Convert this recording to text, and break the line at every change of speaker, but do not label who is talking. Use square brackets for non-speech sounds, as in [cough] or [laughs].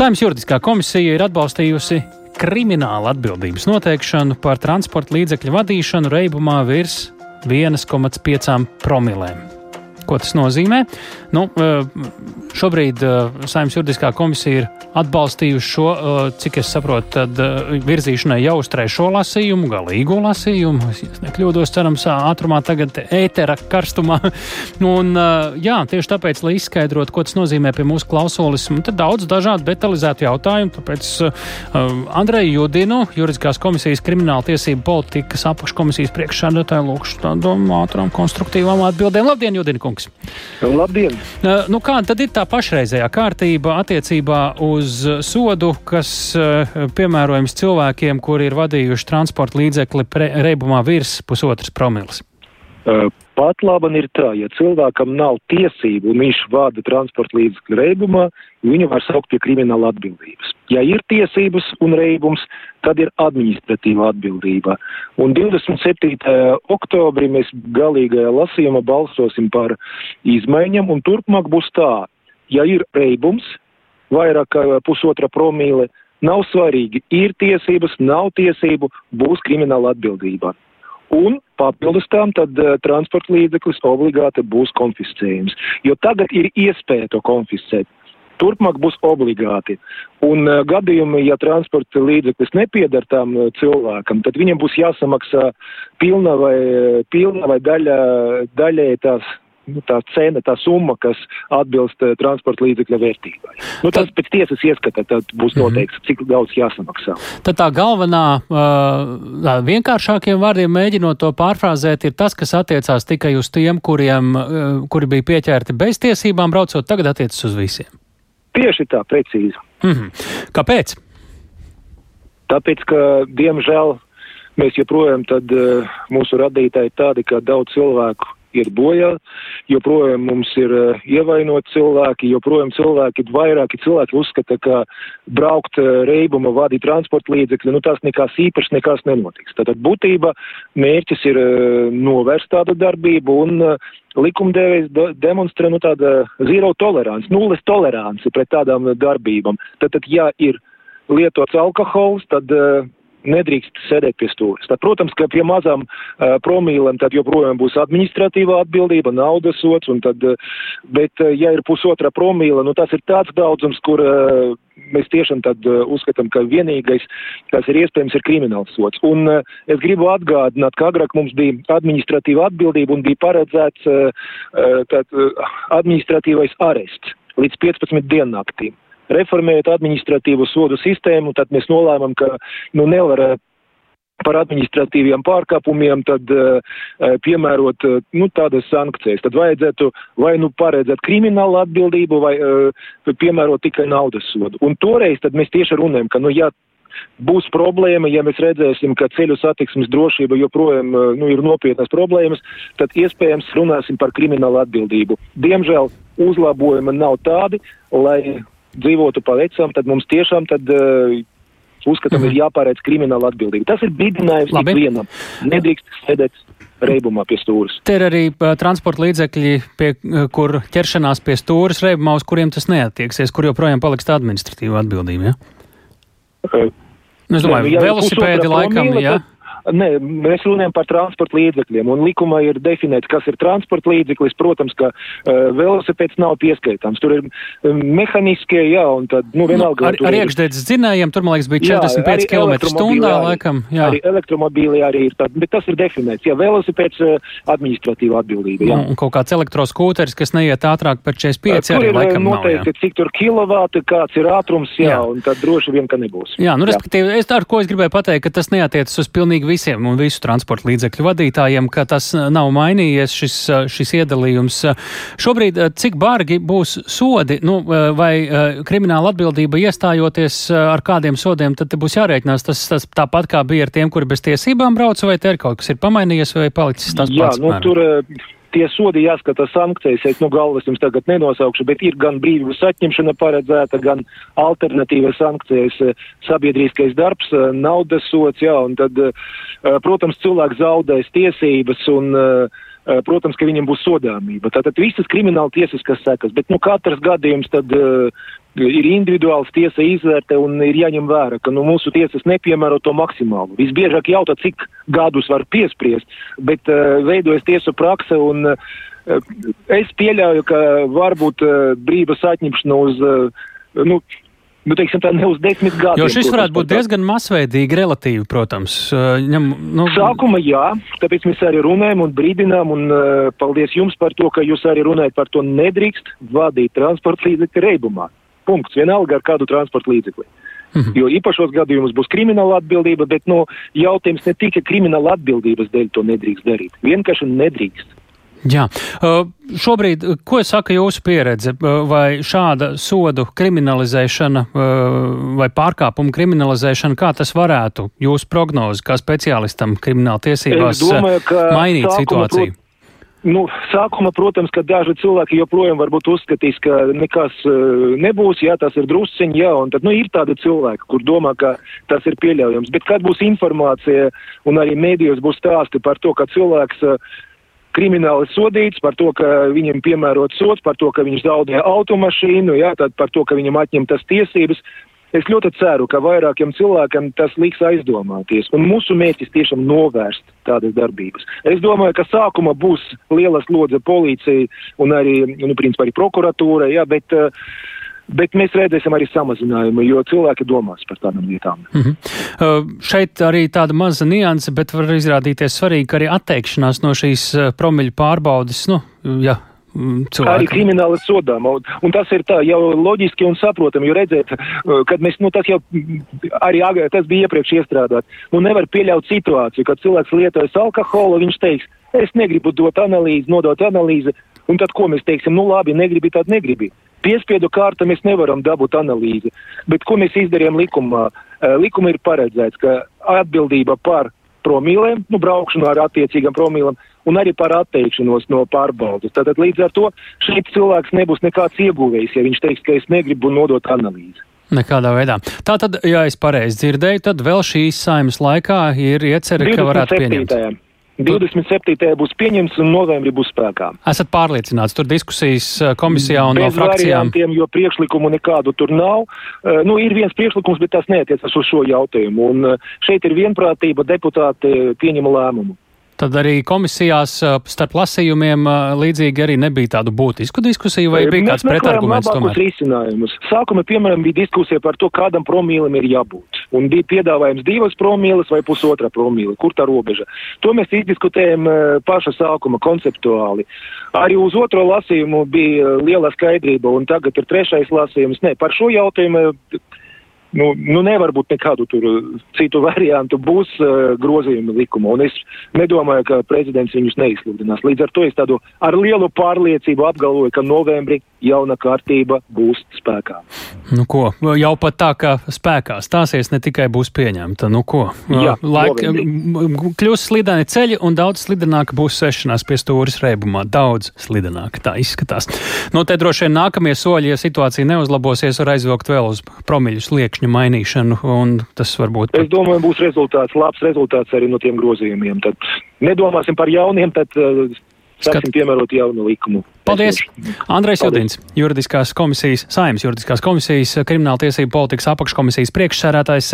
Saimnes juridiskā komisija ir atbalstījusi krimināla atbildības noteikšanu par transporta līdzekļu vadīšanu reibumā virs 1,5 promilēm. Ko tas nozīmē? Nu, šobrīd Saimnes juridiskā komisija ir atbalstījuši šo, cik es saprotu, tad virzīšanai jau uz trešo lasījumu, galīgo lasījumu. Es nekļūdos, cerams, ātrumā tagad ētera karstumā. [laughs] Un, jā, tieši tāpēc, lai izskaidrotu, ko tas nozīmē pie mūsu klausulis, te daudz dažādu detalizētu jautājumu. Tāpēc Andreju Judinu, juridiskās komisijas krimināla tiesību politikas apakškomisijas priekšsēdētāju, lūkšu tādām ātrām konstruktīvām atbildēm. Labdien, Judina kungs!
Labdien!
Nu, kāda tad ir tā pašreizējā kārtība attiecībā uz sodu, kas piemērojams cilvēkiem, kuri ir vadījuši transporta līdzekli reibumā virs pusotras promilas?
Pat labi ir tā, ja cilvēkam nav tiesību un viņš vada transporta līdzekļu reibumā, viņu var saukt pie krimināla atbildības. Ja ir tiesības un reibums, tad ir administratīva atbildība. Un 27. oktobrī mēs galīgajā lasījumā balsosim par izmaiņām, un turpmāk būs tā, ja ir reibums, vairāk kā pusotra promīle, nav svarīgi, ir tiesības, nav tiesību, būs krimināla atbildība. Un papildus tam tad uh, transporta līdzeklis obligāti būs konfiscējums. Jo tagad ir iespēja to konfiscēt. Turpmāk būs obligāti. Un uh, gadījumi, ja transporta līdzeklis nepiedar tam uh, cilvēkam, tad viņam būs jāsamaksā pilna vai, pilna vai daļa, daļai tās nu, tā cena, tā summa, kas atbilst uh, transporta līdzekļa vērtībai. Nu, tas pēc tiesas ieskata tad būs noteikts, mm -hmm. cik daudz jāsamaksā.
Tad tā galvenā, uh, vienkāršākiem vārdiem mēģinot to pārfrāzēt, ir tas, kas attiecās tikai uz tiem, kuriem, uh, kuri bija pieķerti bez tiesībām braucot, tagad attiecas uz visiem.
Tieši tā, precīzi.
Mm -hmm. Kāpēc?
Tāpēc, ka, diemžēl, mēs joprojām tad uh, mūsu radītāji tādi, ka daudz cilvēku iet bojā, joprojām mums ir uh, ievainot cilvēki, joprojām cilvēki, vairāki cilvēki uzskata, ka braukt uh, reibuma vadīt transporta līdzekļi, nu tas nekas īpašs, nekas nenotiks. Tātad būtība mērķis ir uh, novērst tādu darbību un likumdevējs demonstrē nu tāda zero tolerants, nulles toleranci pret tādām darbībām. Tātad, ja ir lietots alkohols, tad uh, nedrīkst sēdēt pie stūres. Tad, protams, ka pie mazām uh, promīlēm tad joprojām būs administratīvā atbildība, naudas sots, un tad, uh, bet, uh, ja ir pusotra promīla, nu tas ir tāds daudzums, kur uh, mēs tiešām tad uh, uzskatām, ka vienīgais, kas ir iespējams, ir krimināls sots. Un uh, es gribu atgādināt, ka agrāk mums bija administratīva atbildība un bija paredzēts uh, uh, tad, uh, administratīvais arests līdz 15 diennaktīm reformējot administratīvo sodu sistēmu, tad mēs nolēmām, ka nu, nevar par administratīviem pārkāpumiem, tad uh, piemērot uh, nu, tādas sankcijas. Tad vajadzētu vai nu paredzēt kriminālu atbildību, vai uh, piemērot tikai naudas sodu. Un toreiz mēs tieši runājam, ka, nu, ja būs problēma, ja mēs redzēsim, ka ceļu satiksmes drošība joprojām nu, ir nopietnas problēmas, tad iespējams runāsim par kriminālu atbildību. Diemžēl uzlabojumi nav tādi, lai dzīvotu pa vecam, tad mums tiešām tad, uh, uzskatām, mm -hmm. ir jāpārēc krimināla atbildība. Tas ir bidinājums ikvienam. Nedrīkst sēdēt reibumā pie stūres.
Te ir arī uh, transporta līdzekļi, pie, uh, kur ķeršanās pie stūres reibumā, uz kuriem tas neatieksies, kur joprojām paliks tā administratīva atbildība. Ja? Uh, es domāju, ne, ja velosipēdi laikam, jā. Ja?
Nē, mēs runājam par transporta līdzekļiem, un likumā ir definēts, kas ir transporta līdzeklis. Protams, ka uh, velosipēds nav pieskaitāms. Tur ir um, mehaniskie, jā, un tad, nu, vienalga.
Nu, ar, ar iekšdēļas dzinējiem tur, man liekas, bija 45 km stundā, laikam. Jā.
Arī elektromobīli arī ir tādi, bet tas ir definēts. Jā, velosipēds uh, administratīva atbildība. Jā.
Un, un kaut kāds elektroskūteris, kas neiet ātrāk par 45,
tur
arī
ir
laikam
noteikti,
nav. Jā.
cik tur kilovāti, kāds ir ātrums, jā, jā. un tad droši vien, ka nebūs.
Jā, nu, respektīvi, es ar ko es gribēju pateikt, ka tas neatiecas uz pilnīgi visiem un visu transporta līdzekļu vadītājiem, ka tas nav mainījies šis, šis iedalījums. Šobrīd cik bargi būs sodi, nu, vai krimināla atbildība iestājoties ar kādiem sodiem, tad būs jārēķinās tas, tas tāpat kā bija ar tiem, kuri bez tiesībām brauca, vai te ir kaut kas ir pamainījies vai palicis tas
Jā,
pats?
nu,
mēram?
tur tie sodi jāskata sankcijas, es no galvas jums tagad nenosaukšu, bet ir gan brīvības atņemšana paredzēta, gan alternatīva sankcijas, sabiedrīskais darbs, naudas sots, jā, un tad, protams, cilvēks zaudēs tiesības un protams, ka viņam būs sodāmība. Tātad visas krimināla tiesiskas sekas, bet nu katrs gadījums tad uh, ir individuāls tiesa izvērtē un ir jāņem vērā, ka nu, mūsu tiesas nepiemēro to maksimālu. Visbiežāk jautā, cik gadus var piespriest, bet uh, veidojas tiesu prakse un uh, es pieļauju, ka varbūt uh, brīvas atņemšana uz, uh, nu, nu, teiksim, tā ne uz desmit gadiem.
Jo šis varētu būt diezgan masveidīgi, relatīvi, protams. Ņem,
nu... Sākuma jā, tāpēc mēs arī runājam un brīdinām, un uh, paldies jums par to, ka jūs arī runājat par to nedrīkst vadīt transporta līdzekļu reibumā. Punkts. Vienalga ar kādu transporta līdzekli. -hmm. Jo īpašos gadījumos būs krimināla atbildība, bet no jautājums ne tikai krimināla atbildības dēļ to nedrīkst darīt. Vienkārši nedrīkst.
Jā, uh, šobrīd, ko saka jūsu pieredze, uh, vai šāda sodu kriminalizēšana uh, vai pārkāpuma kriminalizēšana, kā tas varētu jūsu prognozi kā speciālistam krimināla tiesībās domāju, mainīt situāciju?
Nu, sākumā, protams, ka daži cilvēki joprojām varbūt uzskatīs, ka nekas uh, nebūs, jā, tas ir drusciņi, jā, un tad, nu, ir tādi cilvēki, kur domā, ka tas ir pieļaujams. Bet kad būs informācija un arī mēdījos būs stāsti par to, ka cilvēks uh, krimināli sodīts par to, ka viņam piemērot sots, par to, ka viņš zaudē automašīnu, jā, tad par to, ka viņam atņemtas tiesības. Es ļoti ceru, ka vairākiem cilvēkiem tas liks aizdomāties, un mūsu mērķis tiešām novērst tādas darbības. Es domāju, ka sākumā būs liela slodze policija un arī, nu, principā arī prokuratūra, jā, bet uh, bet mēs redzēsim arī samazinājumu, jo cilvēki domās par tādām lietām. Mm -hmm.
uh, šeit arī tāda maza nianse, bet var izrādīties svarīgi, ka arī atteikšanās no šīs uh, promiļu pārbaudes, nu, ja
mm, cilvēkam. Arī krimināli sodām. Un, tas ir tā jau loģiski un saprotami, jo redzēt, uh, kad mēs, nu tas jau arī tas bija iepriekš iestrādāt. Nu nevar pieļaut situāciju, kad cilvēks lietojas alkoholu, viņš teiks, es negribu dot analīzi, nodot analīzi, un tad ko mēs teiksim, nu labi, negribi, tad negribi. Piespiedu kārta mēs nevaram dabūt analīzi, bet ko mēs izdarījām likumā? Uh, likuma ir paredzēts, ka atbildība par promīlēm, nu, braukšanu ar attiecīgam promīlam un arī par atteikšanos no pārbaudas. Tātad līdz ar to šeit cilvēks nebūs nekāds ieguvējs, ja viņš teiks, ka es negribu nodot analīzi.
Nekādā veidā. Tā tad, ja es pareizi dzirdēju, tad vēl šīs saimas laikā ir iecerēta, ka varētu pieņemt.
27. būs pieņemts un novembrī būs spēkā.
Esat pārliecināts, tur diskusijas eh, komisijā un Bez no frakcijām?
jo priekšlikumu nekādu tur nav. Uh, nu, ir viens priekšlikums, bet tas neatiecas uz šo jautājumu. Un uh, šeit ir vienprātība, deputāti pieņem lēmumu.
Tad arī komisijās starp lasījumiem līdzīgi arī nebija tādu būtisku diskusiju, vai bija kāds pretarguments tomēr?
risinājumus. Sākumā, piemēram, bija diskusija par to, kādam promīlim ir jābūt. Un bija piedāvājums divas promīles vai pusotra promīle. Kur tā robeža? To mēs izdiskutējam paša sākuma konceptuāli. Arī uz otro lasījumu bija liela skaidrība, un tagad ir trešais lasījums. Nē, par šo jautājumu nu, nu nevar būt nekādu tur uh, citu [laughs] variantu, būs uh, grozījumi likuma, un es nedomāju, ka prezidents viņus neizsludinās. Līdz ar to es tādu ar lielu pārliecību apgalvoju, ka novembrī jauna kārtība būs spēkā.
Nu ko, jau pat tā, ka spēkā stāsies, ne tikai būs pieņemta. Nu ko, Jā, laik, kļūs slideni ceļi un daudz slidenāka būs sešanās pie stūris reibumā. Daudz slidenāka tā izskatās. No te droši vien nākamie soļi, ja situācija neuzlabosies, var aizvilkt vēl uz promiļu sliekšņu mainīšanu, un tas varbūt.
Pat... Es domāju, būs rezultāts, labs rezultāts arī no tiem grozījumiem. Tad nedomāsim par jauniem, tad uh, sāksim piemērot jaunu likumu.
Paldies! Andrejs Judins, juridiskās komisijas, saimnes juridiskās komisijas, krimināla tiesību politikas apakškomisijas priekšsērētājs.